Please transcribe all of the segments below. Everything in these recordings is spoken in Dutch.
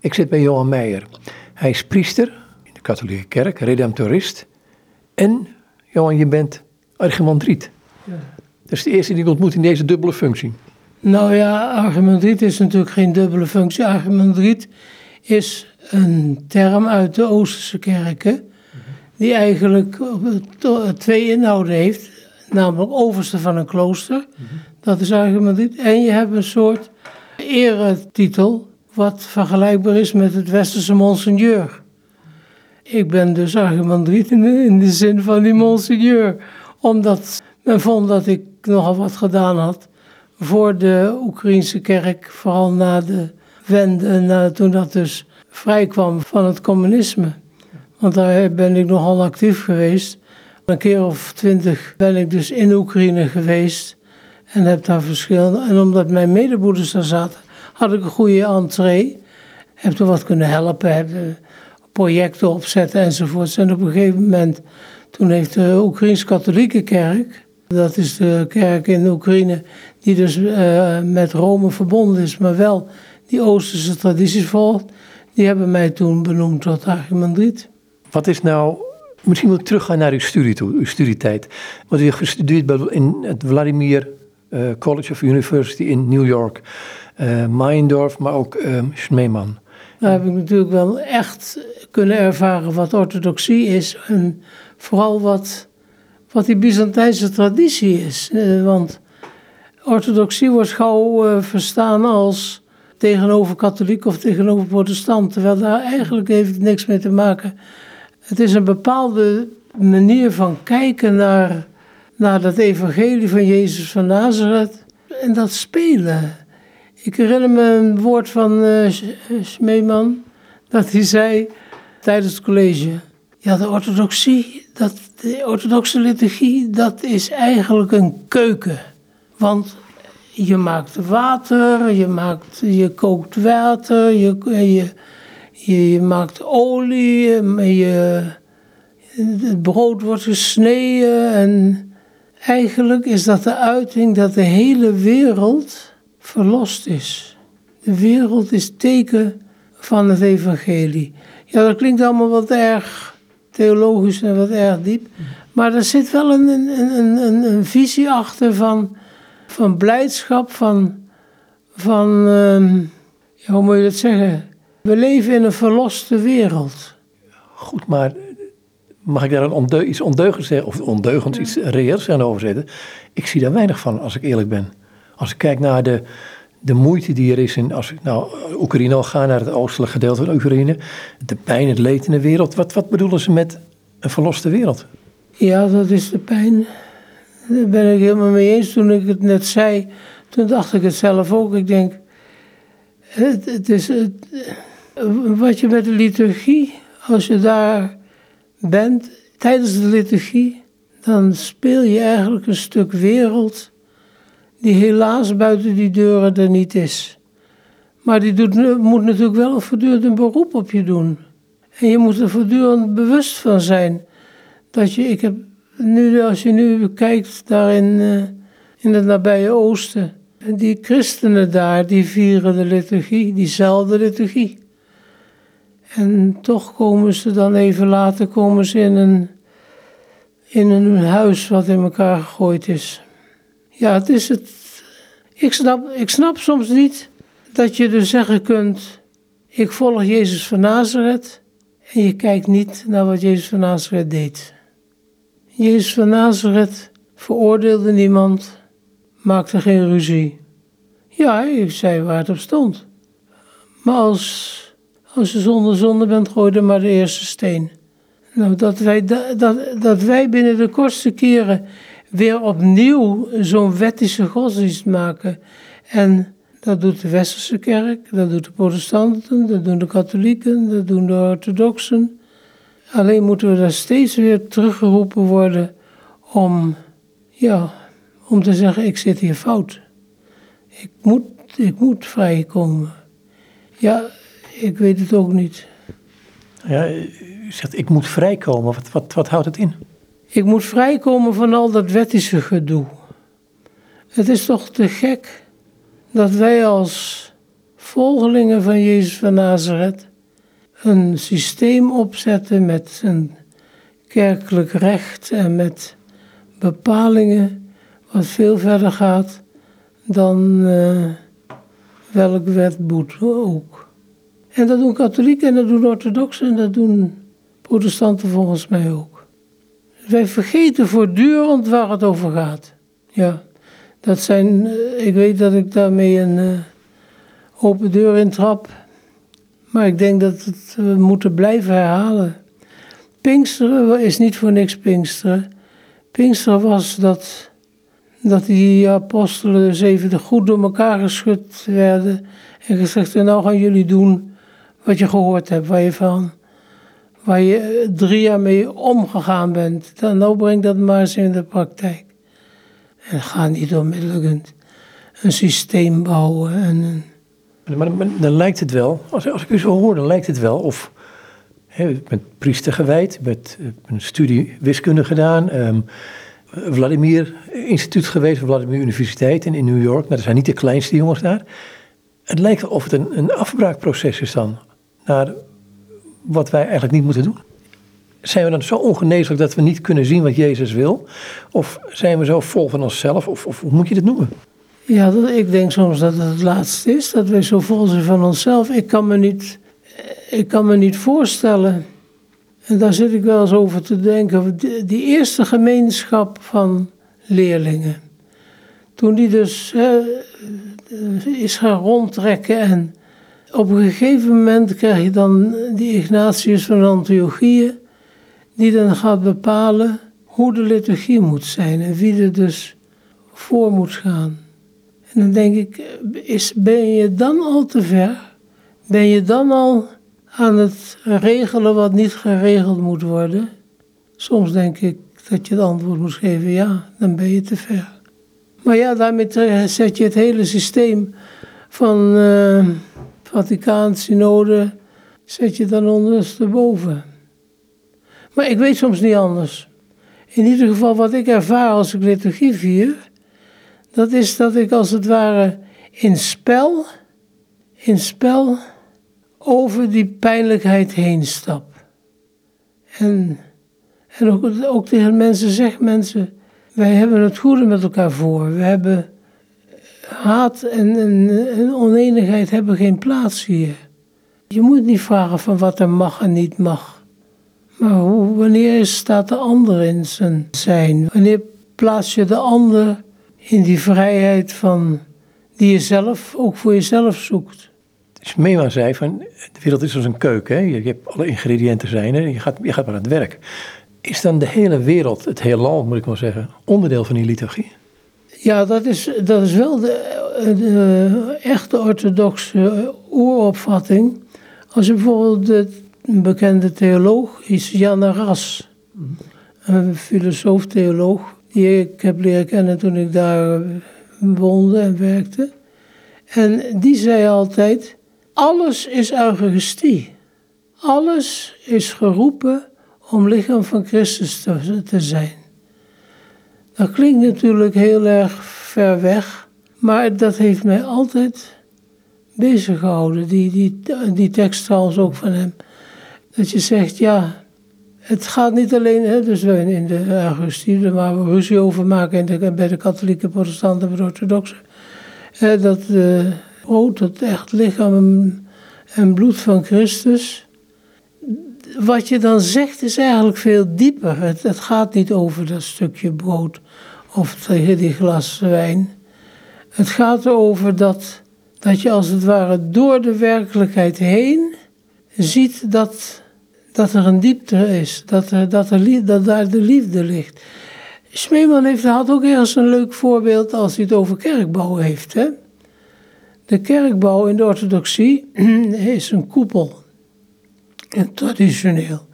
Ik zit bij Johan Meijer. Hij is priester in de katholieke kerk, redemptorist. En, Johan, je bent archimandriet. Ja. Dat is de eerste die ik ontmoet in deze dubbele functie. Nou ja, archimandriet is natuurlijk geen dubbele functie. Archimandriet is een term uit de Oosterse kerken, die eigenlijk twee inhouden heeft. Namelijk overste van een klooster, dat is archimandriet. En je hebt een soort eretitel, wat vergelijkbaar is met het westerse monseigneur. Ik ben dus archimandriet in in de zin van die monseigneur, omdat men vond dat ik nogal wat gedaan had voor de Oekraïnse kerk, vooral na de wende, na, toen dat dus vrijkwam van het communisme. Want daar ben ik nogal actief geweest. Een keer of twintig ben ik dus in Oekraïne geweest en heb daar verschillende. En omdat mijn medebroeders daar zaten, had ik een goede entree. Heb er wat kunnen helpen, heb projecten opzetten enzovoorts. En op een gegeven moment, toen heeft de Oekraïns-Katholieke Kerk, dat is de kerk in Oekraïne, die dus uh, met Rome verbonden is, maar wel die Oosterse tradities volgt, die hebben mij toen benoemd tot archimandriet. Wat is nou, misschien moet ik teruggaan naar uw studie uw studietijd. Want u gestudeerd in het Vladimir uh, College of University in New York, uh, maar ook uh, Schneeman. Daar heb ik natuurlijk wel echt kunnen ervaren wat orthodoxie is en vooral wat, wat die Byzantijnse traditie is. want orthodoxie wordt gauw verstaan als tegenover katholiek of tegenover protestant. Terwijl daar eigenlijk heeft het niks mee te maken. Het is een bepaalde manier van kijken naar, naar dat evangelie van Jezus van Nazareth. En dat spelen. Ik herinner me een woord van uh, Smeeman. Dat hij zei tijdens het college. Ja, de orthodoxie, dat, de orthodoxe liturgie, dat is eigenlijk een keuken. Want je maakt water, je, maakt, je kookt water, je, je, je, maakt olie, je, het brood wordt gesneden. En eigenlijk is dat de uiting dat de hele wereld verlost is. De wereld is teken van het evangelie. Ja, dat klinkt allemaal wat erg theologisch en wat erg diep. Maar er zit wel een, een, een, een visie achter van van blijdschap, van, van uh, hoe moet je dat zeggen? We leven in een verloste wereld. Goed, maar mag ik daar een iets ondeugends zeggen, of ondeugends, iets reëels aan overzetten? Ik zie daar weinig van, als ik eerlijk ben. Als ik kijk naar de, de moeite die er is in, als ik nou Oekraïne al ga, naar het oostelijke gedeelte van Oekraïne, de pijn, het leed in de wereld, wat, wat bedoelen ze met een verloste wereld? Ja, dat is de pijn daar ben ik helemaal mee eens. Toen ik het net zei, toen dacht ik het zelf ook. Ik denk, het, het is het, wat je met de liturgie, als je daar bent, tijdens de liturgie, dan speel je eigenlijk een stuk wereld die helaas buiten die deuren er niet is. Maar die doet, moet natuurlijk wel voortdurend een beroep op je doen. En je moet er voortdurend bewust van zijn. Dat je, ik heb nu, als je nu kijkt daar in, uh, in het nabije oosten, die christenen daar, die vieren de liturgie, diezelfde liturgie. En toch komen ze dan even later komen ze in een, in een huis wat in elkaar gegooid is. Ja, het is het. Ik snap, ik snap soms niet dat je dus zeggen kunt: Ik volg Jezus van Nazareth. En je kijkt niet naar wat Jezus van Nazareth deed. Jezus van Nazareth veroordeelde niemand, maakte geen ruzie. Ja, ik zei waar het op stond. Maar als, als je zonder zonde bent, gooi dan maar de eerste steen. Nou, dat wij, dat, dat wij binnen de kortste keren weer opnieuw zo'n wettische godsdienst maken. En dat doet de Westerse kerk, dat doet de protestanten, dat doen de katholieken, dat doen de orthodoxen. Alleen moeten we daar steeds weer teruggeroepen worden om, ja, om te zeggen, ik zit hier fout. Ik moet, ik moet vrijkomen. Ja, ik weet het ook niet. Ja, u zegt, ik moet vrijkomen. Wat, wat, wat houdt het in? Ik moet vrijkomen van al dat wettische gedoe. Het is toch te gek dat wij als volgelingen van Jezus van Nazareth een systeem opzetten met een kerkelijk recht en met bepalingen wat veel verder gaat dan uh, welk wetboek ook. En dat doen katholieken en dat doen orthodoxen en dat doen protestanten volgens mij ook. Wij vergeten voortdurend waar het over gaat. Ja, dat zijn, eh, ik weet dat ik daarmee een uh, open deur in trap. Maar ik denk dat het, we moeten blijven herhalen. Pinksteren is niet voor niks Pinksteren. Pinksteren was dat, dat die apostelen dus even goed door elkaar geschud werden. En gezegd, nou gaan jullie doen wat je gehoord hebt, waar je van waar je drie jaar mee omgegaan bent, dan nou breng dat maar eens in de praktijk. En ga niet onmiddellijk een, een systeem bouwen. En maar, dan lijkt het wel, als, als ik u zo hoor, dan lijkt het wel of. Hè, ik ben priester gewijd, met een studie wiskunde gedaan. Um, Vladimir Instituut geweest, Vladimir Universiteit in, in New York. Maar dat zijn niet de kleinste jongens daar. Het lijkt of het een, een afbraakproces is dan. Naar wat wij eigenlijk niet moeten doen? Zijn we dan zo ongeneeslijk dat we niet kunnen zien wat Jezus wil? Of zijn we zo vol van onszelf? Of, of hoe moet je dit noemen? Ja, dat, ik denk soms dat het het laatste is, dat wij zo vol zijn van onszelf. Ik kan me niet, ik kan me niet voorstellen, en daar zit ik wel eens over te denken, die, die eerste gemeenschap van leerlingen. Toen die dus is gaan rondtrekken en op een gegeven moment krijg je dan die Ignatius van Antiochieën, die dan gaat bepalen hoe de liturgie moet zijn en wie er dus voor moet gaan. En dan denk ik, is, ben je dan al te ver? Ben je dan al aan het regelen wat niet geregeld moet worden? Soms denk ik dat je het antwoord moet geven, ja, dan ben je te ver. Maar ja, daarmee zet je het hele systeem van... Uh, Vaticaan, synode, zet je dan ondersteboven. Maar ik weet soms niet anders. In ieder geval wat ik ervaar als ik liturgie vier, dat is dat ik als het ware in spel, in spel over die pijnlijkheid heen stap. En, en ook, ook tegen mensen zeg mensen, wij hebben het goede met elkaar voor. We hebben haat en, en, oneenigheid hebben geen plaats hier. Je moet niet vragen van wat er mag en niet mag. Maar wanneer staat de ander in zijn zijn? Wanneer plaats je de ander in die vrijheid van die je zelf ook voor jezelf zoekt? Smema zei van, de wereld is als een keuken. Hè? Je, hebt alle ingrediënten zijn je gaat, je gaat maar aan het werk. Is dan de hele wereld, het heelal moet ik wel zeggen, onderdeel van die liturgie? Ja, dat is, dat is wel de, echte orthodoxe oeropvatting. Als bijvoorbeeld de bekende theoloog is Jan Ras, een filosoof-theoloog, die ik heb leren kennen toen ik daar woonde en werkte. En die zei altijd, alles is eucharistie. Alles is geroepen om lichaam van Christus te, te zijn. Dat klinkt natuurlijk heel erg ver weg, maar dat heeft mij altijd bezig gehouden. Die, die, die tekst trouwens ook van hem. Dat je zegt, ja, het gaat niet alleen, hè, dus in de Augustie, waar we ruzie over maken de, bij de katholieke protestanten en orthodoxen. dat uh, brood, het echt lichaam en bloed van Christus, wat je dan zegt is eigenlijk veel dieper. Het, gaat niet over dat stukje brood of tegen die glas wijn. Het gaat erover dat, dat je als het ware door de werkelijkheid heen ziet dat, dat er een diepte is, dat, er, dat, er, dat daar de liefde ligt. Smeeman heeft, had ook ergens een leuk voorbeeld als hij het over kerkbouw heeft. Hè? De kerkbouw in de orthodoxie is een koepel. En traditioneel.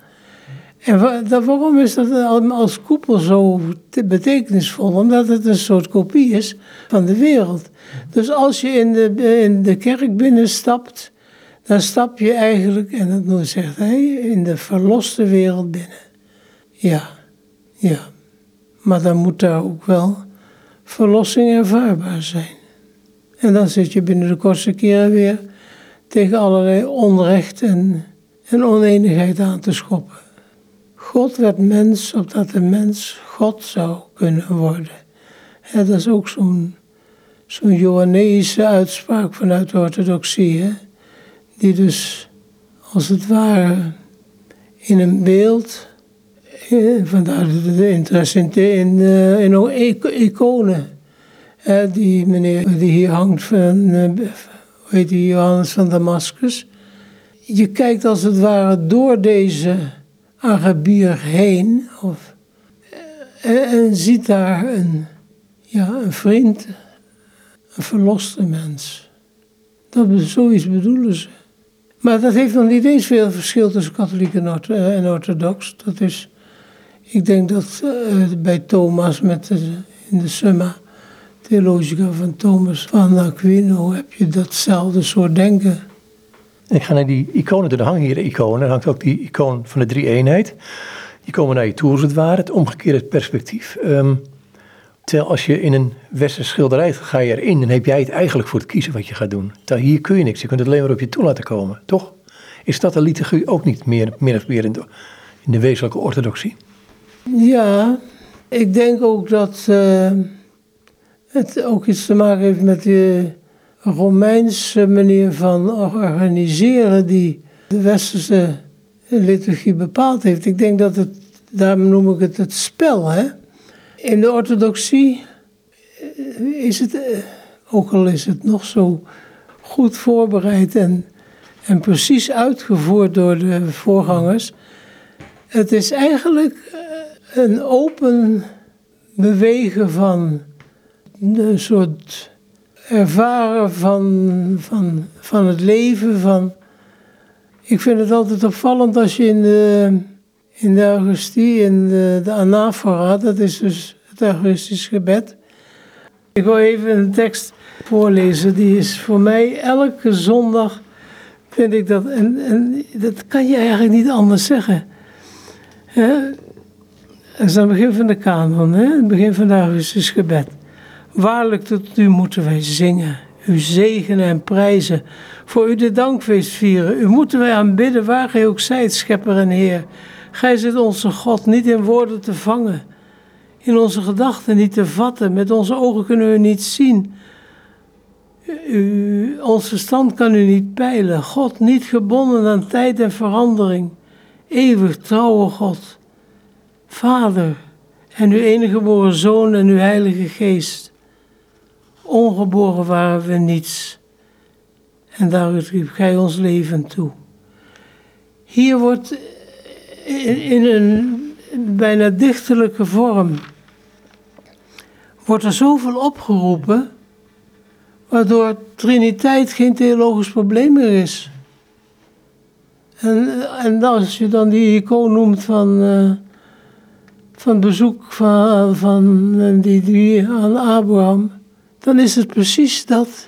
En waarom is dat als koepel zo betekenisvol? Omdat het een soort kopie is van de wereld. Dus als je in de, in de kerk binnenstapt, dan stap je eigenlijk, en dat zegt hij, in de verloste wereld binnen. Ja, ja. Maar dan moet daar ook wel verlossing ervaarbaar zijn. En dan zit je binnen de kortste keren weer tegen allerlei onrecht en, en oneenigheid aan te schoppen. God werd mens opdat de mens God zou kunnen worden. En dat is ook zo'n zo'n uitspraak vanuit de orthodoxie. Hè? Die dus als het ware in een beeld, vandaar de interesse in, in, eh, in iconen. Eh, die meneer die hier hangt van, eh, hoe heet die, Johannes van Damascus. Je kijkt als het ware door deze Arabier heen of, en, en ziet daar een, ja, een vriend, een verloste mens. Dat, zoiets bedoelen ze. Maar dat heeft nog niet eens veel verschil tussen katholiek en, en orthodox. Dat is, ik denk dat bij Thomas met de, in de Summa Theologica van Thomas van Aquino heb je datzelfde soort denken. Ik ga naar die iconen, er hangen hier iconen. Er hangt ook die icoon van de drie eenheid. Die komen naar je toe als het ware, het omgekeerde perspectief. Um, terwijl als je in een westerse schilderij ga je erin, dan heb jij het eigenlijk voor het kiezen wat je gaat doen. Terwijl hier kun je niks, je kunt het alleen maar op je toe laten komen, toch? Is dat de liturgie ook niet meer, meer of meer in de, de wezenlijke orthodoxie? Ja, ik denk ook dat uh, het ook iets te maken heeft met de Romeinse manier van organiseren die de westerse liturgie bepaald heeft. Ik denk dat het, daarom noem ik het het spel. Hè? In de orthodoxie eh, is het, eh, ook al is het nog zo goed voorbereid en, en precies uitgevoerd door de voorgangers, het is eigenlijk eh, een open bewegen van een soort ervaren van, van, van het leven. Van, ik vind het altijd opvallend als je in de, in de Augustie, in de, de Anaphora, dat is dus het Augustische gebed. Ik wil even een tekst voorlezen, die is voor mij elke zondag, vind ik dat, en, en dat kan je eigenlijk niet anders zeggen. Dat is aan het begin van de kanon, het begin van het Augustische gebed. Waarlijk tot u moeten wij zingen, u zegenen en prijzen, voor u de dankfeest vieren. U moeten wij aanbidden waar gij ook zijt, schepper en Heer. Gij zit onze God niet in woorden te vangen, in onze gedachten niet te vatten, met onze ogen kunnen we niet zien. U, ons verstand kan u niet peilen, God niet gebonden aan tijd en verandering, eeuwig trouwe God, Vader en uw enige geboren Zoon en uw Heilige Geest. Ongeboren waren we niets. En daaruit riep gij ons leven toe. Hier wordt in een bijna dichterlijke vorm wordt er zoveel opgeroepen, waardoor Triniteit geen theologisch probleem meer is. En, en als je dan die icoon noemt van, uh, van bezoek van, van die drie aan Abraham, dan is het precies dat.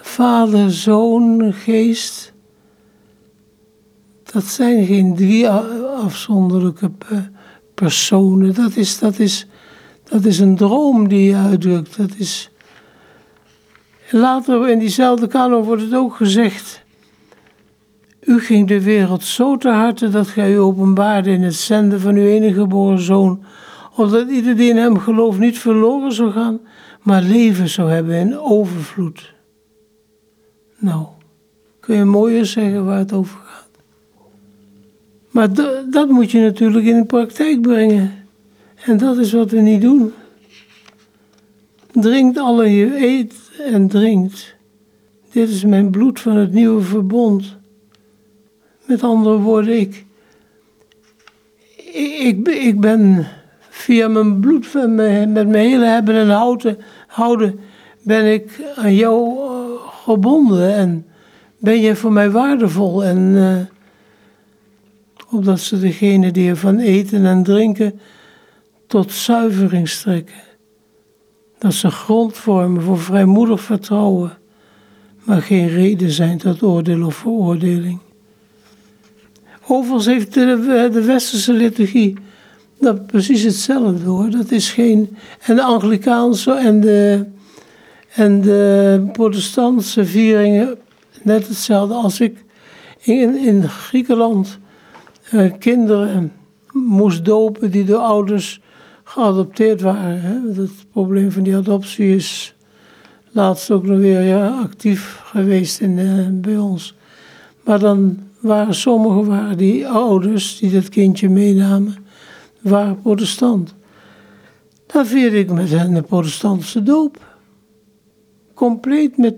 Vader, Zoon, Geest. Dat zijn geen drie afzonderlijke personen. Dat is, dat is, dat is een droom die je uitdrukt. Dat is... Later in diezelfde kanon wordt het ook gezegd. U ging de wereld zo te harte dat gij u openbaarde in het zenden van uw enige geboren zoon, opdat ieder die in hem gelooft niet verloren zou gaan, maar leven zou hebben in overvloed. Nou, kun je mooier zeggen waar het over gaat. Maar dat moet je natuurlijk in de praktijk brengen. En dat is wat we niet doen. Drinkt alle je eet en drinkt. Dit is mijn bloed van het nieuwe verbond. Met andere woorden, ik, ik, ik ben via mijn bloed, met mijn hele hebben en houden, houden ben ik aan jou eh, gebonden en ben je voor mij waardevol. En uh, opdat ze degene die ervan eten en drinken tot zuivering strekken. Dat ze grond vormen voor vrijmoedig vertrouwen, maar geen reden zijn tot oordeel of veroordeling. Overigens heeft de, de westerse liturgie dat precies hetzelfde hoor. Dat is geen. En de Anglikaanse en de, en de protestantse vieringen net hetzelfde als ik in, in Griekenland uh, kinderen moest dopen die door ouders geadopteerd waren. Hè. Het probleem van die adoptie is laatst ook nog weer ja, actief geweest in, uh, bij ons. Maar dan waren sommigen waren die ouders die dat kindje meenamen, waren protestant. Dan vierde ik met hen de protestantse doop. Compleet met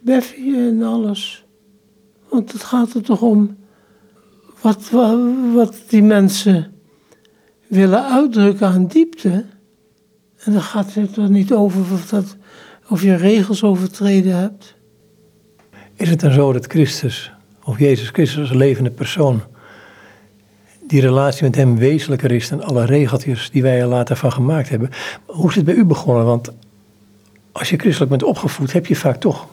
beffie en alles. Want het gaat er toch om wat, wat, wat die mensen willen uitdrukken aan diepte. En dan gaat het er niet over of, dat, of je regels overtreden hebt. Is het dan zo dat Christus, of Jezus Christus als levende persoon, die relatie met hem wezenlijker is dan alle regeltjes die wij er later van gemaakt hebben? Hoe is het bij u begonnen? Want als je christelijk bent opgevoed, heb je vaak toch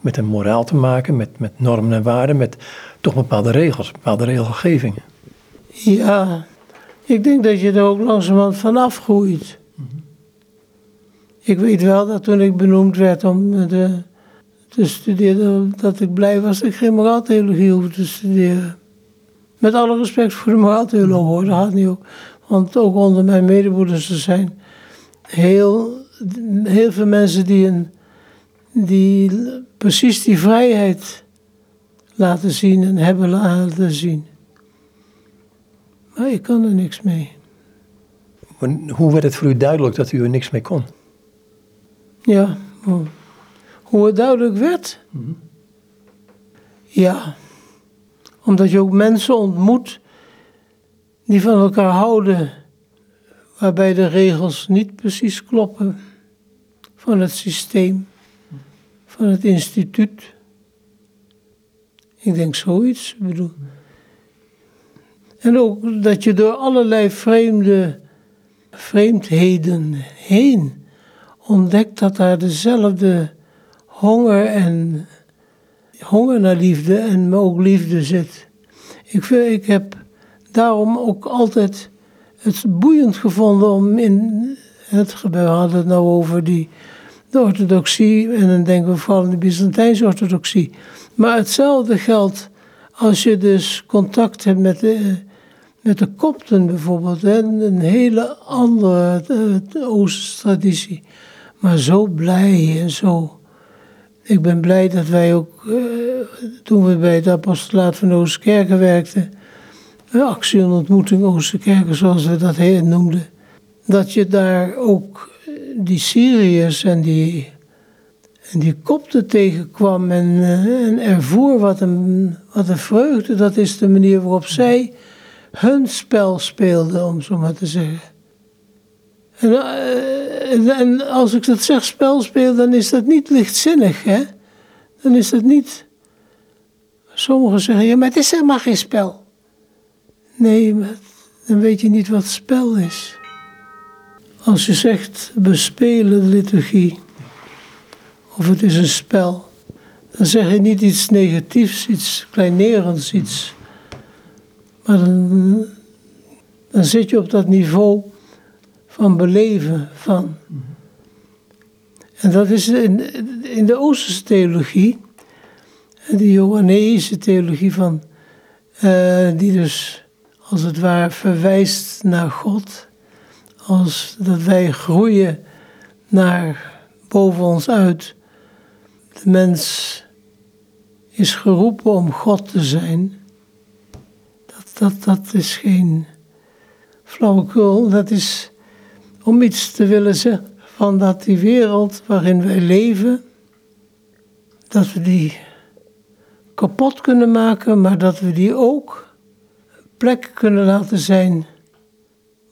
met een moraal te maken, met, met normen en waarden, met toch bepaalde regels, bepaalde regelgevingen. Ja, ik denk dat je er ook langzamerhand vanaf groeit. Ik weet wel dat toen ik benoemd werd om te studeren, dat ik blij was dat ik geen moraaltheologie hoefde te studeren. Met alle respect voor de moraaltheologie hoor, dat gaat niet ook. Want ook onder mijn medebroeders er zijn heel, heel veel mensen die, een, die precies die vrijheid laten zien en hebben laten zien. Maar ik kan er niks mee. Hoe werd het voor u duidelijk dat u er niks mee kon? Ja, hoe het duidelijk werd? Mhm. Ja, omdat je ook mensen ontmoet die van elkaar houden, waarbij de regels niet precies kloppen van het systeem, van het instituut. Ik denk zoiets, bedoel. En ook dat je door allerlei vreemde vreemdheden heen ontdekt dat daar dezelfde honger en honger naar liefde en ook liefde zit. Ik, vind, ik heb daarom ook altijd het boeiend gevonden om in het we hadden het nou over die, de orthodoxie en dan denken we vooral aan de Byzantijnse orthodoxie. Maar hetzelfde geldt als je dus contact hebt met de, met de kopten bijvoorbeeld, hè, een hele andere uh, Oosterse traditie. Maar zo blij en zo. Ik ben blij dat wij ook, uh, toen we bij het apostolaat van Oosterkerken werkten, actie en ontmoeting Oosterkerken zoals we dat heet noemden, dat je daar ook die Syriërs en die en die kopte tegenkwam en, uh, en ervoer wat een, wat een vreugde. Dat is de manier waarop zij hun spel speelden, om zo maar te zeggen. En, uh, en als ik dat zeg spel speel, dan is dat niet lichtzinnig, hè? Dan is dat niet... Sommigen zeggen, ja, maar het is helemaal geen spel. Nee, dan weet je niet wat spel is. Als je zegt, we spelen liturgie of het is een spel. Dan zeg je niet iets negatiefs, iets kleinerends, iets. Maar dan, dan zit je op dat niveau van beleven van. En dat is in, in de Oosterse theologie, de Johanneïsche theologie van, uh, die dus als het ware verwijst naar God, als dat wij groeien naar boven ons uit de mens is geroepen om God te zijn. Dat, dat, dat is geen flauwekul, dat is om iets te willen zeggen van dat die wereld waarin wij leven, dat we die kapot kunnen maken, maar dat we die ook plek kunnen laten zijn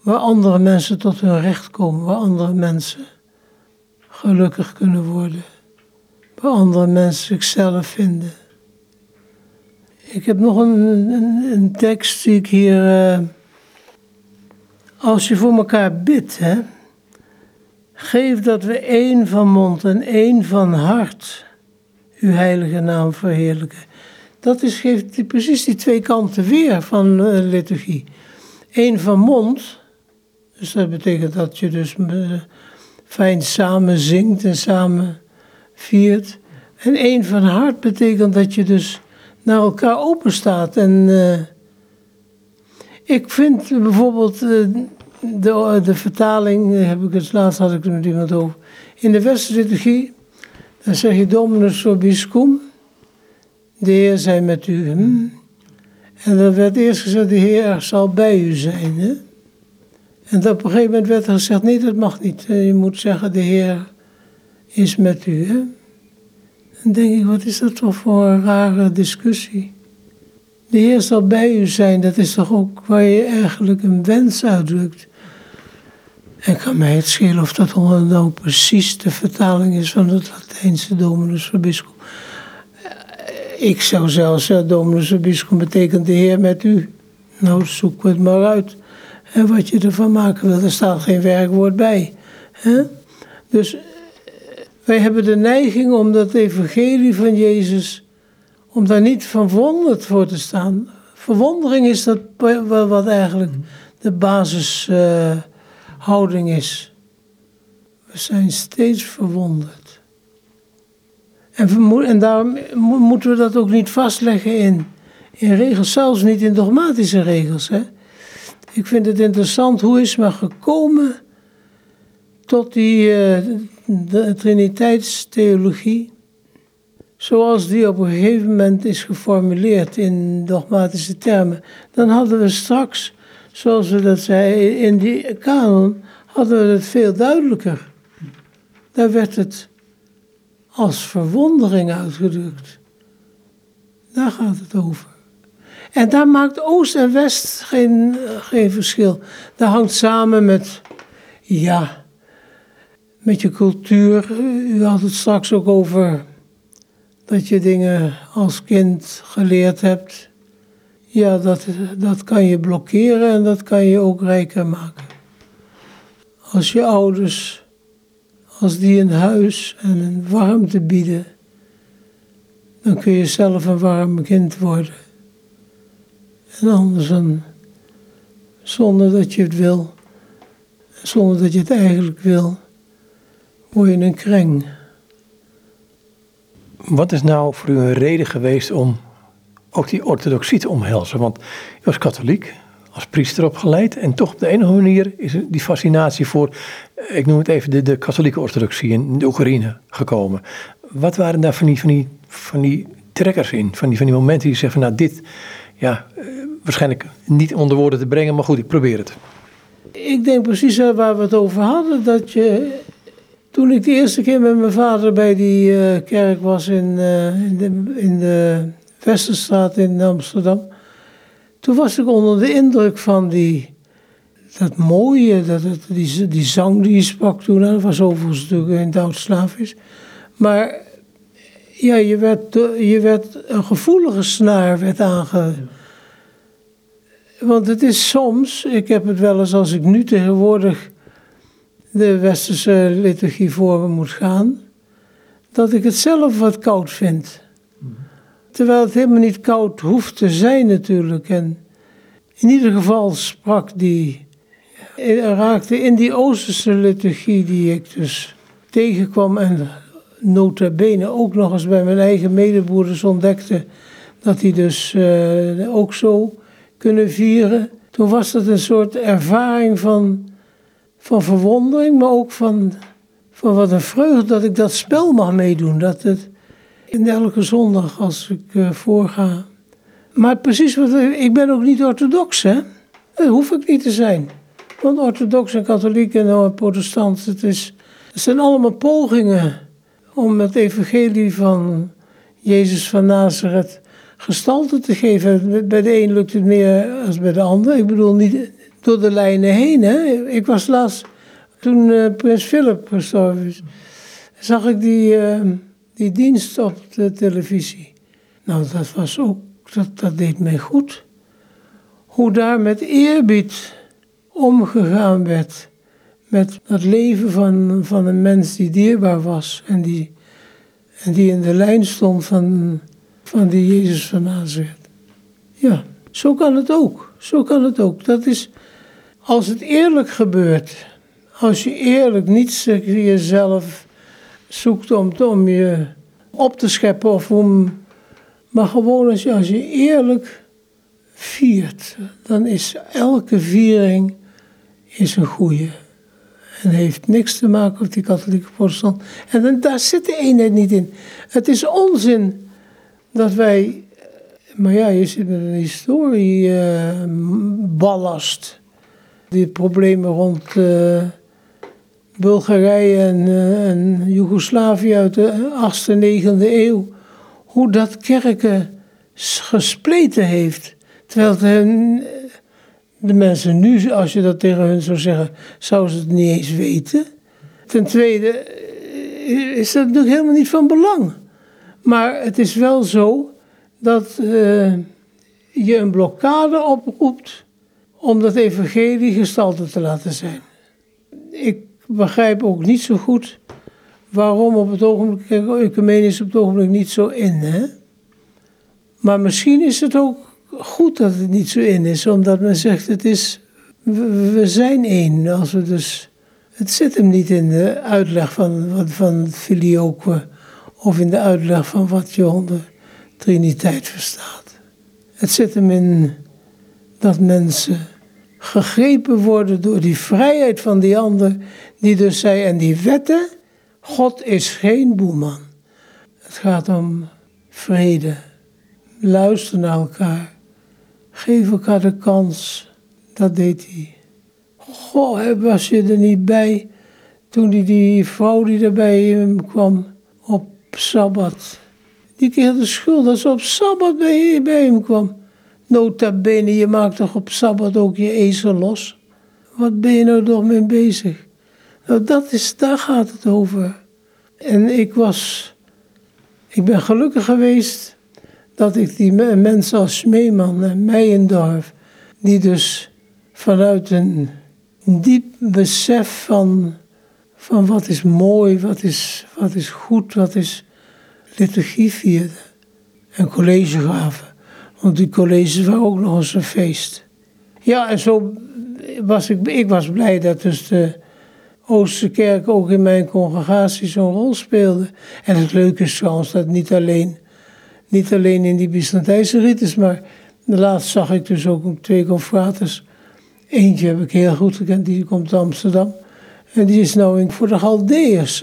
waar andere mensen tot hun recht komen, waar andere mensen gelukkig kunnen worden waar andere mensen zichzelf vinden. Ik heb nog een, een, tekst die ik hier. Uh, als je voor elkaar bidt, hè, geef dat we één van mond en één van hart uw heilige naam verheerlijken. Dat is, geeft precies die twee kanten weer van uh, liturgie. Eén van mond, dus dat betekent dat je dus uh, fijn samen zingt en samen viert. En één van hart betekent dat je dus naar elkaar open staat. En uh, ik vind bijvoorbeeld uh, de, de vertaling, heb ik het laatst had ik er met iemand over. In de Westerliturgie, dan zeg je Dominus vobiscum, de Heer zij met u. Hm? En dan werd eerst gezegd, de Heer zal bij u zijn. Hè? En op een gegeven moment werd er gezegd, nee dat mag niet. Je moet zeggen, de Heer is met u. Hè? Dan denk ik, wat is dat toch voor een rare discussie? De Heer zal bij u zijn, dat is toch ook waar je eigenlijk een wens uitdrukt. En kan mij het schelen of dat nou precies de vertaling is van het Latijnse Dominus Vobiscum. Eh, ik zou zelfs zeggen, Dominus Vobiscum betekent de Heer met u. Nou, zoek het maar uit. En wat je ervan maken wil, er staat geen werkwoord bij. Dus wij hebben de neiging om dat evangelie van Jezus, om daar niet verwonderd voor te staan. Verwondering is dat wat eigenlijk de basishouding is. We zijn steeds verwonderd. En, en daarom moeten we dat ook niet vastleggen in, in regels, zelfs niet in dogmatische regels. Hè? Ik vind het interessant, hoe is men gekomen tot die uh, triniteitstheologie, zoals die op een gegeven moment is geformuleerd in dogmatische termen, dan hadden we straks, zoals we dat zeiden, in die kanon, hadden we het veel duidelijker. Daar werd het als verwondering uitgedrukt. Daar gaat het over. En daar maakt Oost en West geen, geen verschil. Dat hangt samen met, ja, met je cultuur. U had het straks ook over dat je dingen als kind geleerd hebt. Ja, dat, dat kan je blokkeren en dat kan je ook rijker maken. Als je ouders, als die een huis en een warmte bieden, dan kun je zelf een warm kind worden. En anders dan, zonder dat je het wil, zonder dat je het eigenlijk wil, word je een kreng. Wat is nou voor u een reden geweest om ook die orthodoxie te omhelzen? Want u was katholiek, als priester opgeleid. En toch op de andere manier is die fascinatie voor, ik noem het even, de, de katholieke orthodoxie in de Oekraïne gekomen. Wat waren daar van die, van die, van die trekkers in? Van die, van die momenten die van nou dit, ja, eh, waarschijnlijk niet onder woorden te brengen, maar goed, ik probeer het. Ik denk precies waar we het over hadden, dat je toen ik de eerste keer met mijn vader bij die eh, kerk was in, uh, in, de, in de Westerstraat in Amsterdam, toen was ik onder de indruk van die, dat mooie, dat, die, die zang die je sprak toen, dat was overigens natuurlijk in Duits-Slavisch. Maar ja, je werd, je werd een gevoelige snaar werd aange... Want het is soms, ik heb het wel eens als ik nu tegenwoordig de westerse liturgie voor moet gaan, dat ik het zelf wat koud vind. Terwijl het helemaal niet koud hoeft te zijn natuurlijk. En in ieder geval sprak die, raakte in die Oosterse liturgie die ik dus tegenkwam en nota bene ook nog eens bij mijn eigen medebroeders ontdekte dat die dus uh, ook zo kunnen vieren. Toen was dat een soort ervaring van van verwondering, maar ook van, van wat een vreugde dat ik dat spel mag meedoen. Dat het in elke zondag als ik uh, voorga. Maar precies wat ik ben ook niet orthodox, hè? Dat hoef ik niet te zijn. Want orthodox en katholiek en protestant, het, is, het zijn allemaal pogingen om het evangelie van Jezus van Nazareth gestalte te geven. Bij de een lukt het meer dan bij de ander. Ik bedoel, niet, door de lijnen heen. Hè. Ik was laatst, toen uh, prins Philip gestorven is, zag ik die, uh, die dienst op de televisie. Nou, dat was ook, dat, dat deed mij goed. Hoe daar met eerbied omgegaan werd met het leven van, van een mens die dierbaar was en die, en die in de lijn stond van, van die Jezus van Nazareth. Ja, zo kan het ook. Zo kan het ook. Dat is, als het eerlijk gebeurt, als je eerlijk niet jezelf zoekt om, om je op te scheppen of om. Maar gewoon als je, als je eerlijk viert, dan is elke viering is een goede. En heeft niks te maken met die katholieke protestant. En dan, daar zit de eenheid niet in. Het is onzin dat wij. Maar ja, je zit met een historieballast. Die problemen rond uh, Bulgarije en, uh, en Joegoslavië uit de 8e, 9e eeuw. Hoe dat kerken gespleten heeft. Terwijl de mensen nu, als je dat tegen hun zou zeggen, zouden ze het niet eens weten. Ten tweede eh, is dat natuurlijk helemaal niet van belang. Maar het is wel zo dat je een blokkade oproept om dat evangelie gestalte te laten zijn. Ik begrijp ook niet zo goed waarom op het ogenblik, ecumenisch op het ogenblik niet zo in. Hè? Maar misschien is het ook goed dat het niet zo in is, omdat men zegt: het is, we, zijn één. Als we dus, het zit hem niet in de uitleg van, van het filioque of in de uitleg van wat je onder Triniteit verstaat. Het zit hem in dat mensen gegrepen worden door die vrijheid van die ander, die dus zei, en die wetten, God is geen boeman. Het gaat om vrede, luisteren naar elkaar, Geef elkaar de kans. Dat deed hij. Goh, was je er niet bij toen die, die vrouw die er bij hem kwam op Sabbat. Die kreeg de schuld dat ze op Sabbat bij hem kwam. Nota bene, je maakt toch op Sabbat ook je ezel los? Wat ben je nou toch mee bezig? Nou, dat is, daar gaat het over. En ik was, ik ben gelukkig geweest dat ik die mensen als Smeeman en Meijendorf, die dus vanuit een diep besef van, van wat is mooi, wat is, wat is goed, wat is liturgie vierden en college gaven. Want die colleges waren ook nog eens een feest. Ja, en zo was ik, ik was blij dat dus de Oosterkerk ook in mijn congregatie zo'n rol speelde. En het leuke is trouwens dat niet alleen niet alleen in die Byzantijnse rites, maar laatst zag ik dus ook twee confraters. Eentje heb ik heel goed gekend, die komt uit Amsterdam. En die is nou voor de Galdeërs.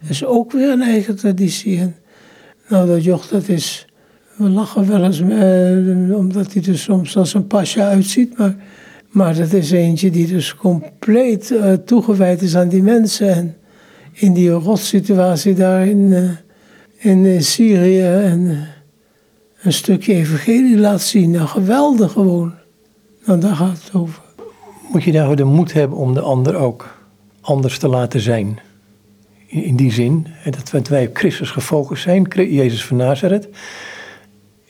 Dat is ook weer een eigen traditie. Nou, dat joch, dat is... We lachen wel eens, eh, omdat hij er soms als een pasja uitziet. Maar, maar dat is eentje die dus compleet uh, toegewijd is aan die mensen. En in die rotsituatie daar in... Eh, in Syrië en eh, een stukje evangelie laat zien. Nou, geweldig gewoon. Nou, daar gaat het over. Moet je daar de moed hebben om de ander ook anders te laten zijn? In, die zin, dat wij op Christus gefocust zijn, Jezus van Nazareth.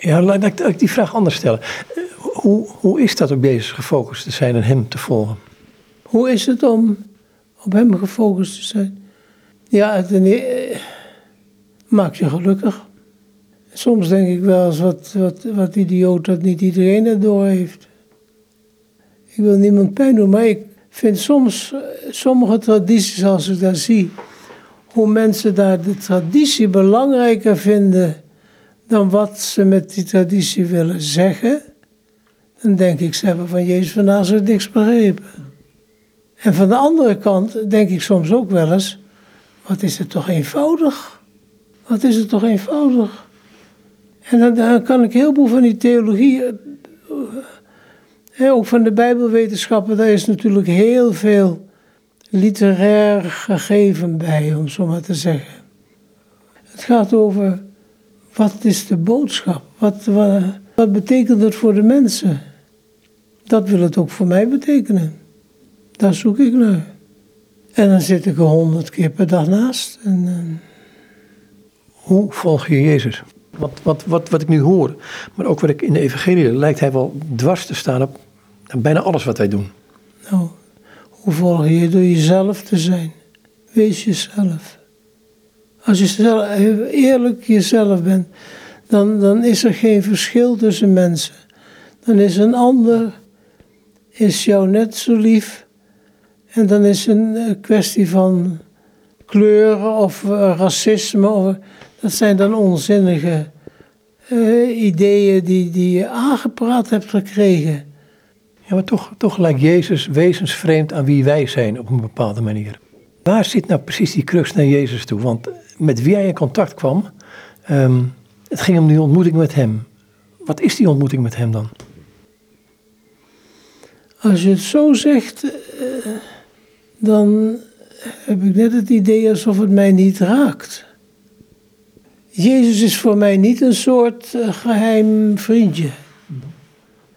Ja, laat ik die vraag anders stellen. Hoe, hoe is dat op Jezus gefocust te zijn en Hem te volgen? Hoe is het om op Hem gefocust te zijn? Ja, het, maakt je gelukkig. Soms denk ik wel eens wat, wat, wat idioot dat niet iedereen het door heeft. Ik wil niemand pijn doen, maar ik vind soms sommige tradities, als ik daar zie, hoe mensen daar de traditie belangrijker vinden dan wat ze met die traditie willen zeggen, dan denk ik, ze hebben van Jezus van Nazareth niks begrepen. En van de andere kant denk ik soms ook wel eens, wat is het toch eenvoudig? Wat is het toch eenvoudig? En dan, kan ik heel veel van die theologie, ook van de Bijbelwetenschappen, daar is natuurlijk heel veel literair gegeven bij, om zo maar te zeggen. Het gaat over wat is de boodschap? Wat, wat, wat betekent het voor de mensen? Dat wil het ook voor mij betekenen. Daar zoek ik naar. En dan zit ik er honderd keer per dag naast. En, hoe volg je Jezus? Wat, wat, wat, wat ik nu hoor, maar ook wat ik in de evangelie lijkt hij wel dwars te staan op bijna alles wat wij doen. Nou, hoe volg je door jezelf te zijn? Wees jezelf. Als je zelf, eerlijk jezelf bent, dan, dan is er geen verschil tussen mensen. Dan is een ander is jou net zo lief. En dan is een kwestie van kleuren of uh, racisme. Of, Dat zijn dan onzinnige uh, ideeën die, die je aangepraat hebt gekregen. Ja, maar toch, toch lijkt Jezus wezensvreemd aan wie wij zijn op een bepaalde manier. Waar zit nou precies die crux naar Jezus toe? Want met wie hij in contact kwam, um, het ging om die ontmoeting met hem. Wat is die ontmoeting met hem dan? Als je het zo zegt, uh, dan heb ik net het idee alsof het mij niet raakt. Jezus is voor mij niet een soort uh, geheim vriendje.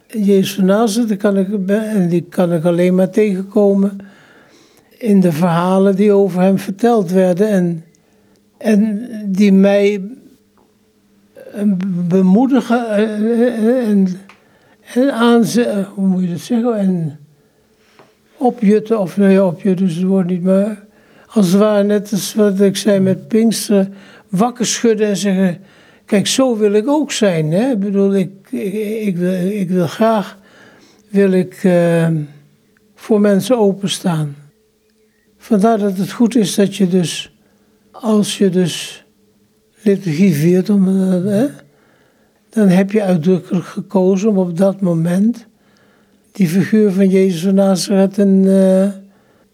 Jezus van Nazareth, kan ik, en die kan ik alleen maar tegenkomen in de verhalen die over hem verteld werden en, en die mij bemoedigen en, en aanzetten, hoe moet je dat zeggen, en opjutten, of nee, opjutten is het woord niet, maar als het ware net als wat ik zei met Pinksteren, wakker schudden en zeggen, kijk, zo wil ik ook zijn. Hè? Ik bedoel, ik, ik, wil, ik wil graag wil ik, voor mensen openstaan. Vandaar dat het goed is dat je dus, als je dus liturgie viert, uh, dan heb je uitdrukkelijk gekozen om op dat moment die figuur van Jezus van Nazareth een, uh,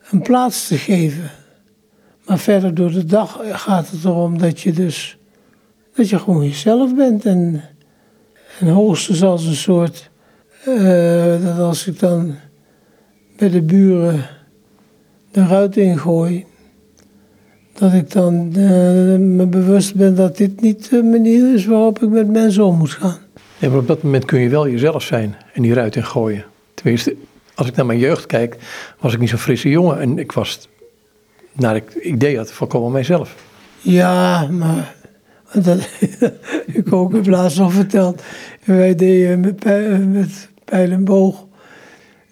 een plaats te geven. Maar verder door de dag gaat het erom dat je dus dat je gewoon jezelf bent. En, en hoogstens als een soort, uh, dat als ik dan bij de buren de ruit ingooi, dat ik dan uh, me bewust ben dat dit niet de manier is waarop ik met mensen om moet gaan. Ja, maar op dat moment kun je wel jezelf zijn en die ruit ingooien. Tenminste, als ik naar mijn jeugd kijk, was ik niet zo'n frisse jongen. En ik was, naar ik idee had, volkomen mijzelf. Ja, maar dat ik ook heb laatst al verteld. Wij deden met, pijl, met pijl en boog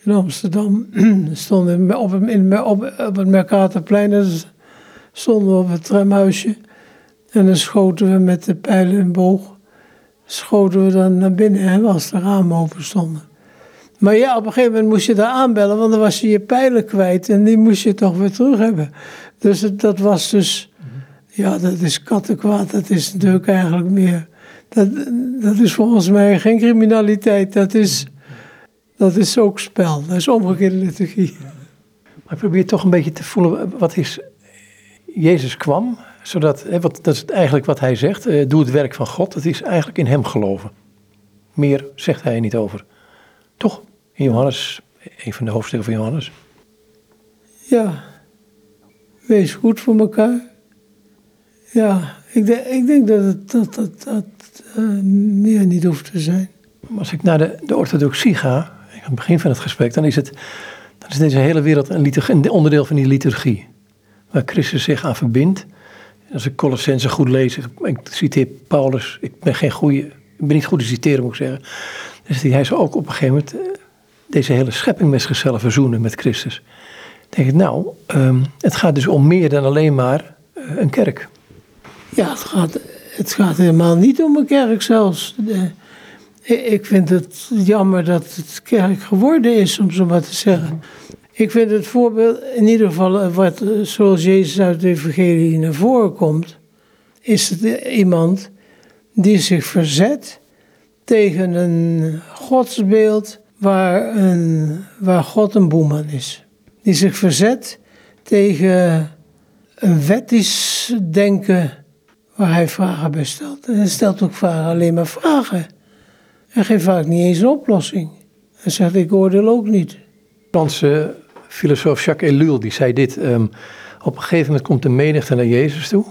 in Amsterdam. stonden op, in, op, op het Mercatorplein, stonden we op het tramhuisje. En dan schoten we met de pijlen en boog, schoten we dan naar binnen hè, als de ramen open stonden. Maar ja, op een gegeven moment moest je daar aanbellen, want dan was je je pijlen kwijt en die moest je toch weer terug hebben. Dus dat was dus, ja, dat is kattenkwaad. Dat is natuurlijk eigenlijk meer, dat, dat is volgens mij geen criminaliteit. Dat is, dat is ook spel, dat is omgekeerde liturgie. Maar ik probeer toch een beetje te voelen, wat is, Jezus kwam, zodat, hè, wat, dat is eigenlijk wat hij zegt, eh, doe het werk van God, het is eigenlijk in hem geloven. Meer zegt hij er niet over. Toch? In Johannes, een van de hoofdstukken van Johannes. Ja, wees goed voor elkaar. Ja, ik, denk, ik denk dat het dat, dat, dat, uh, meer niet hoeft te zijn. Als ik naar de, de orthodoxie ga, aan het begin van het gesprek, dan is, het, dan is deze hele wereld een, liturgie, een onderdeel van die liturgie. Waar Christus zich aan verbindt. Als ik Colossense goed lees, ik citeer Paulus, ik ben geen goede, ik ben niet goed te citeren moet ik zeggen. Dus hij zou ook op een gegeven moment eh, deze hele schepping met zichzelf verzoenen met Christus. Dan denk ik, nou, um, het gaat dus om meer dan alleen maar uh, een kerk. Ja, het gaat, het gaat helemaal niet om een kerk zelfs. ik vind het jammer dat het kerk geworden is, om zo maar te zeggen. Ik vind het voorbeeld, in ieder geval eh, wat, eh, zoals Jezus uit de evangelie naar voren komt, is het iemand die zich verzet tegen een godsbeeld waar, een, waar God een boeman is. Die zich verzet tegen een wettisch denken waar hij vragen bij stelt. En hij stelt ook vaak alleen maar vragen. En geeft vaak niet eens een oplossing. Hij zegt, ik oordeel ook niet. Franse filosoof Jacques Ellul, die zei dit. Um, op een gegeven moment komt de menigte naar Jezus toe.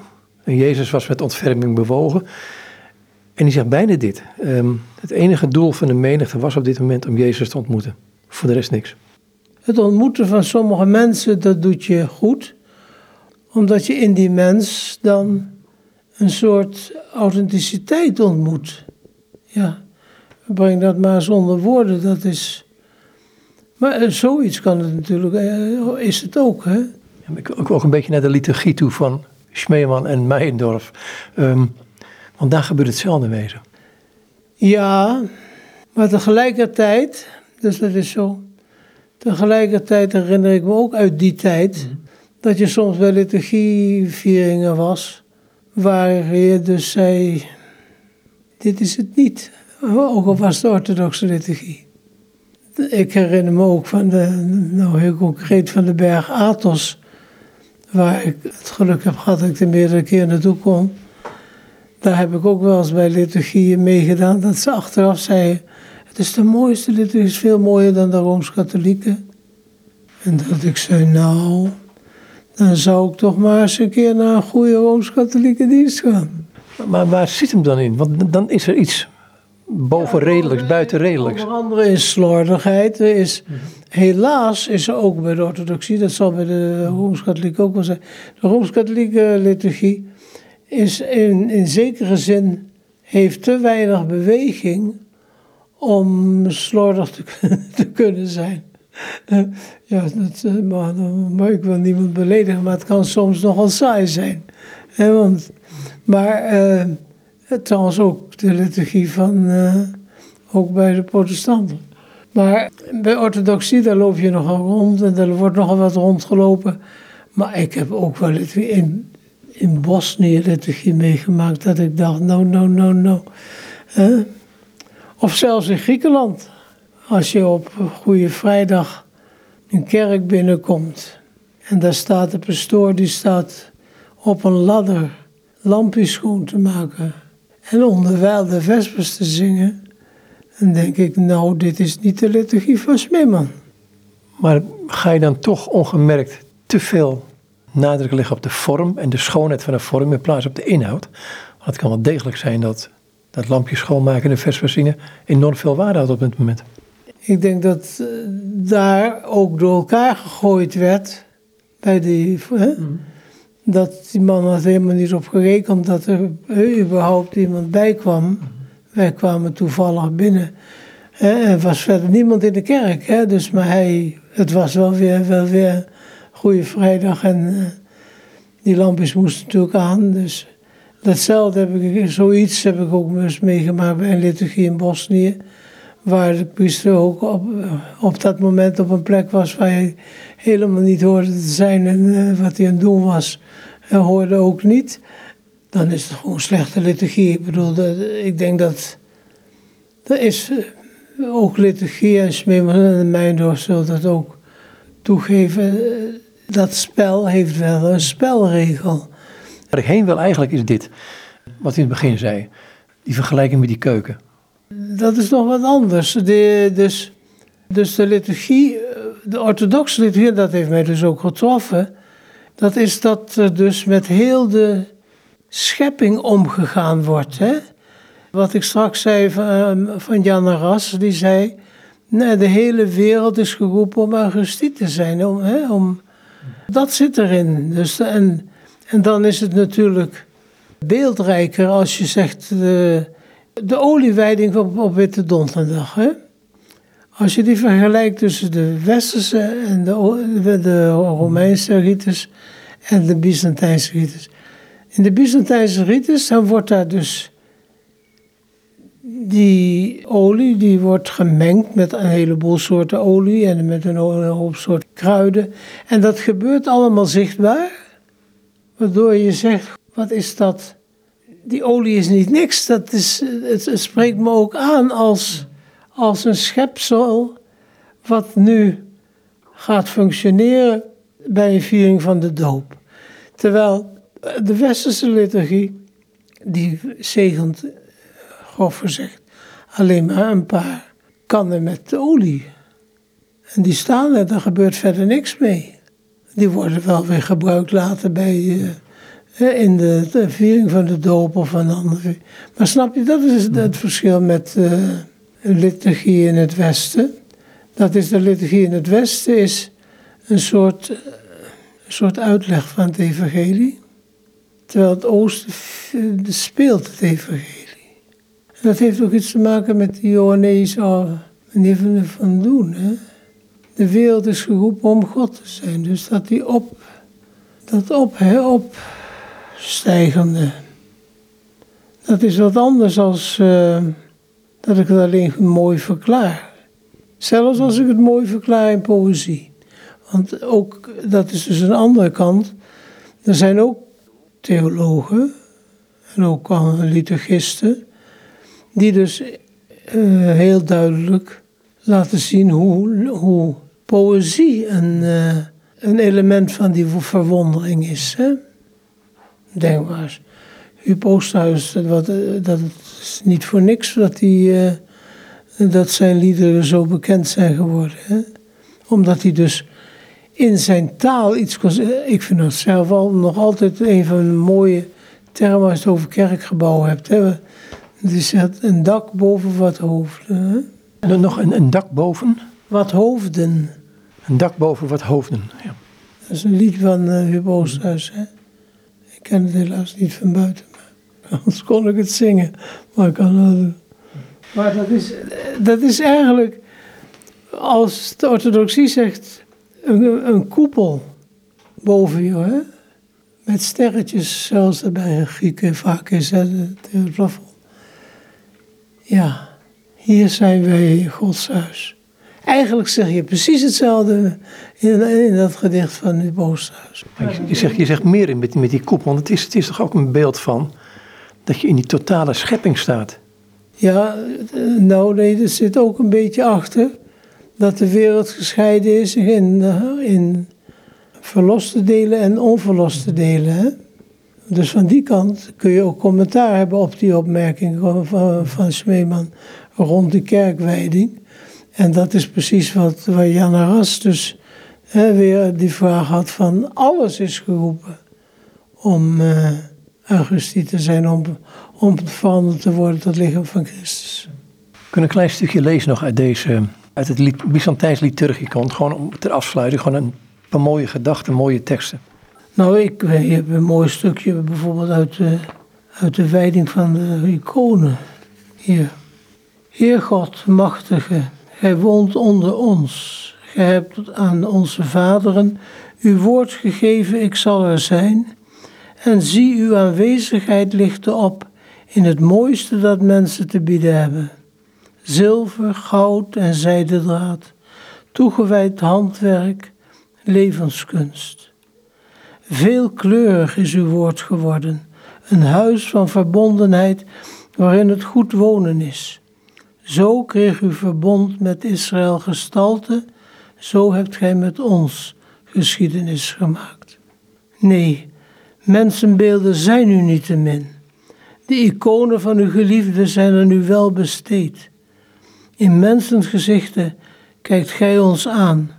En Jezus was met ontferming bewogen. En die zegt bijna dit. Um, het enige doel van de menigte was op dit moment om Jezus te ontmoeten. Voor de rest niks. Het ontmoeten van sommige mensen, dat doet je goed. Omdat je in die mens dan een soort authenticiteit ontmoet. Ja, breng dat maar zonder woorden, dat is... Maar eh, zoiets kan het natuurlijk, eh, is het ook, hè? Ja, ik ook een beetje naar de liturgie toe van Schmeeman en Meijendorf. Um, want daar gebeurt hetzelfde wezen. Ja, maar tegelijkertijd, dus dat is zo... Tegelijkertijd herinner ik me ook uit die tijd... Mhm. dat je soms bij liturgievieringen was waar je dus zei, dit is het niet. Ook al was de orthodoxe liturgie. Ik herinner me ook van de, nou heel concreet van de berg Athos, waar ik het geluk heb gehad dat ik er meerdere keer naartoe kon. Daar heb ik ook wel eens bij liturgieën meegedaan, dat ze achteraf zeiden, het is de mooiste liturgie, is veel mooier dan de Rooms-Katholieke. En dat ik zei, nou, dan zou ik toch maar eens een keer naar een goede Rooms-Katholieke dienst gaan. Maar waar zit hem dan in? Want dan is er iets bovenredelijks, ja, buitenredelijks. Onder andere in slordigheid. Is, helaas is er ook bij de orthodoxie, dat zal bij de Rooms-Katholiek ook wel zijn. De Rooms-Katholieke liturgie is in, in zekere zin, heeft te weinig beweging om slordig te, te kunnen zijn. ja, dat, eh, maar, maar ik wil niemand beledigen, maar het kan soms nogal saai zijn. want, maar uh, trouwens ook de liturgie van, uh, ook bij de protestanten. Maar bij orthodoxie, daar loop je nogal rond en er wordt nogal wat rondgelopen. Maar ik heb ook wel in, in Bosnië liturgie meegemaakt dat ik dacht, no, no, no, no. Of zelfs in Griekenland. Als je op Goede Vrijdag een kerk binnenkomt en daar staat de pastoor, die staat op een ladder lampjes schoon te maken en onderwijl de vespers te zingen, dan denk ik, nou, dit is niet de liturgie van Smeeman. Maar ga je dan toch ongemerkt te veel nadruk leggen op de vorm en de schoonheid van de vorm in plaats op de inhoud? Want het kan wel degelijk zijn dat dat lampje schoonmaken en de vespers zingen enorm veel waarde had op het moment. Ik denk dat eh, daar ook door elkaar gegooid werd. Bij die, hè? Mm. Dat die man had helemaal niet op gerekend dat er überhaupt iemand bij kwam. Mm. Wij kwamen toevallig binnen. Hè? Er was verder niemand in de kerk. Hè? Dus, maar hij, het was wel weer, wel weer Goede Vrijdag en uh, die lampjes moesten natuurlijk aan. Dus datzelfde heb ik, zoiets heb ik ook eens meegemaakt bij een liturgie in Bosnië waar de priester ook op, op dat moment op een plek was waar hij helemaal niet hoorde te zijn en eh, wat hij aan het doen was, hoorde ook niet, dan is het gewoon slechte liturgie. Ik bedoel, dat, ik denk dat er is eh, ook liturgie en Smeeman en Mijndorf zullen dat ook toegeven. Eh, dat spel heeft wel een spelregel. Waar ik heen wil eigenlijk is dit, wat hij in het begin zei, die vergelijking met die keuken. Dat is nog wat anders. De, dus, dus de liturgie, de orthodoxe liturgie, dat heeft mij dus ook getroffen. Dat is dat er dus met heel de schepping omgegaan wordt. Hè? Wat ik straks zei van, ehm, van Jan Ras, die zei... Nee, de hele wereld is geroepen om Augustie te zijn. Om, hè, om, dat zit erin. Dus, en, en dan is het natuurlijk beeldrijker als je zegt... De, de oliewijding op, op Witte Donderdag. Hè? Als je die vergelijkt tussen de Westerse en de, de Romeinse rites en de Byzantijnse rites. In de Byzantijnse rites dan wordt daar dus die olie die wordt gemengd met een heleboel soorten olie en met een hoop soorten kruiden. En dat gebeurt allemaal zichtbaar, waardoor je zegt, wat is dat die olie is niet niks. Dat is, het, spreekt me ook aan als, als een schepsel wat nu gaat functioneren bij een viering van de doop. Terwijl de westerse liturgie, die zegent, grof gezegd, alleen maar een paar kannen met olie. En die staan er, daar gebeurt verder niks mee. Die worden wel weer gebruikt later bij... In de, viering van de doop of een andere. Maar snap je, dat is het verschil met uh, liturgie in het Westen. Dat is de liturgie in het Westen is een soort, een soort uitleg van het evangelie. Terwijl het Oosten speelt het evangelie. En dat heeft ook iets te maken met die Johannese manier van, van doen. Hè? De wereld is geroepen om God te zijn. Dus dat die op, dat op, hè, op stijgende. Dat is wat anders als uh, dat ik het alleen mooi verklaar. Zelfs als ik het mooi verklaar in poëzie. Want ook, dat is dus een andere kant. Er zijn ook theologen en ook liturgisten, die dus uh, heel duidelijk laten zien hoe, hoe poëzie een, uh, een element van die verwondering is. Hè? Denk maar eens. Huub Oosthuis, dat, dat is niet voor niks dat, die, uh, dat zijn liederen zo bekend zijn geworden. Hè? Omdat hij dus in zijn taal iets kon Ik vind dat zelf al nog altijd een van de mooie termen als je het over kerkgebouwen hebt. Hè? Het is een dak boven wat hoofden. Hè? En dan nog een, een dak boven? Wat hoofden. Een dak boven wat hoofden, ja. Dat is een lied van uh, Huub Oosthuis. Hè? Ik ken het helaas niet van buiten. Maar anders kon ik het zingen. Maar ik kan wel Maar dat is, dat is eigenlijk, als de orthodoxie zegt, een, een koepel boven je. Hè? Met sterretjes, zoals er bij Grieken vaak is, hè, het. Ja, hier zijn wij in Gods huis. Eigenlijk zeg je precies hetzelfde in, in dat gedicht van het Boosthuis. Je zegt, je zegt meer in met, met die koepel, want het is, het is toch ook een beeld van dat je in die totale schepping staat. Ja, nou nee, er zit ook een beetje achter dat de wereld gescheiden is in, in verloste delen en onverloste delen. Hè? Dus van die kant kun je ook commentaar hebben op die opmerking van, van Smeeman rond de kerkwijding. En dat is precies wat, waar Jan Arras dus hè, weer die vraag had van alles is geroepen om uh, Augustie te zijn, om, om veranderd te worden tot lichaam van Christus. We kunnen een klein stukje lezen nog uit deze, uit het Byzantijns liturgicon, gewoon om ter afsluiting, gewoon een paar mooie gedachten, mooie teksten. Nou, ik heb een mooi stukje bijvoorbeeld uit de, uit de wijding van de iconen hier. Heer God, machtige, Gij woont onder ons. Gij hebt aan onze vaderen uw woord gegeven, ik zal er zijn. En zie, uw aanwezigheid ligt op in het mooiste dat mensen te bieden hebben. Zilver, goud en zijdedraad, toegewijd handwerk, levenskunst. Veelkleurig is uw woord geworden, een huis van verbondenheid waarin het goed wonen is. Zo kreeg uw verbond met Israël gestalte, zo hebt gij met ons geschiedenis gemaakt. Nee, mensenbeelden zijn u niet te min. De iconen van uw geliefde zijn aan u wel besteed. In mensengezichten kijkt gij ons aan.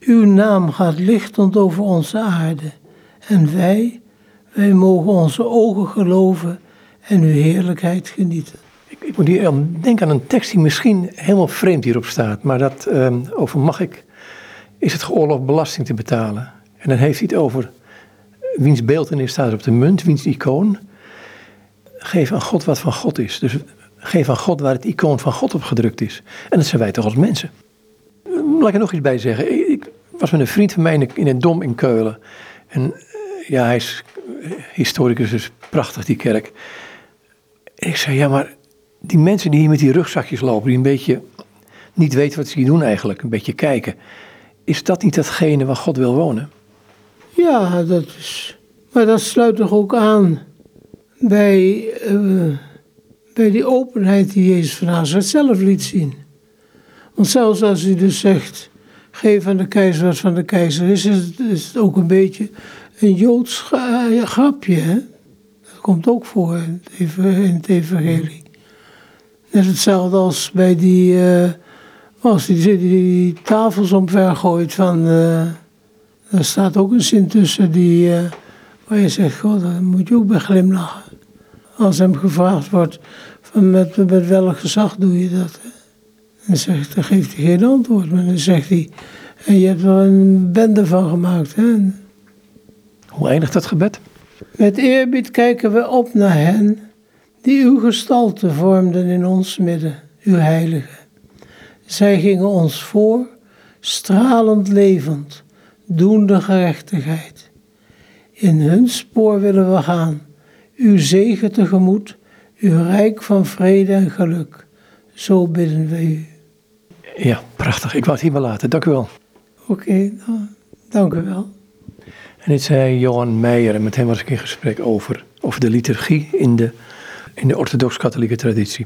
Uw naam gaat lichtend over onze aarde. En wij, wij mogen onze ogen geloven en uw heerlijkheid genieten. Ik moet hier denken aan een tekst die misschien helemaal vreemd hierop staat. Maar dat ehm, over mag ik, is het geoorloofd belasting te betalen. En dan heeft hij het over wiens beeldenis staat op de munt, wiens icoon. Geef aan God wat van God is. Dus geef aan God waar het icoon van God op gedrukt is. En dat zijn wij toch als mensen. Laat ik er nog iets bij zeggen. Ik was met een vriend van mij in het Dom in Keulen. En eh, ja, hij is historicus, dus prachtig die kerk. En ik zei, ja maar die mensen die hier met die rugzakjes lopen, die een beetje niet weten wat ze hier doen eigenlijk, een beetje kijken. Is dat niet datgene waar God wil wonen? Ja, dat is. Maar dat sluit toch ook aan bij, uh, bij die openheid die Jezus van Nazareth zelf liet zien. Want zelfs als hij dus zegt, geef aan de keizer wat van de keizer is, is het, is het ook een beetje een Joods grapje. Hè? Dat komt ook voor in het evangelie. Net hetzelfde als bij die, uh, als die, die, die, tafels omver gooit van, uh, er staat ook een zin tussen die, uh, waar je zegt, god, daar moet je ook bij glimlachen. Als hem gevraagd wordt, van met, met welk gezag doe je dat? Dan, zegt, dan geeft hij geen antwoord, maar dan zegt hij, en je hebt er een bende van gemaakt. Hè? Hoe eindigt dat gebed? Met eerbied kijken we op naar hen die uw gestalte vormden in ons midden, uw heilige. Zij gingen ons voor, stralend levend, doende gerechtigheid. In hun spoor willen we gaan, uw zegen tegemoet, uw rijk van vrede en geluk. Zo bidden we u. Ja, prachtig. Ik wou het hier wel laten. Dank u wel. Oké, nou, dank u wel. En dit zei Johan Meijer en met hem was ik in gesprek over over de liturgie in de, in de orthodox-katholieke traditie.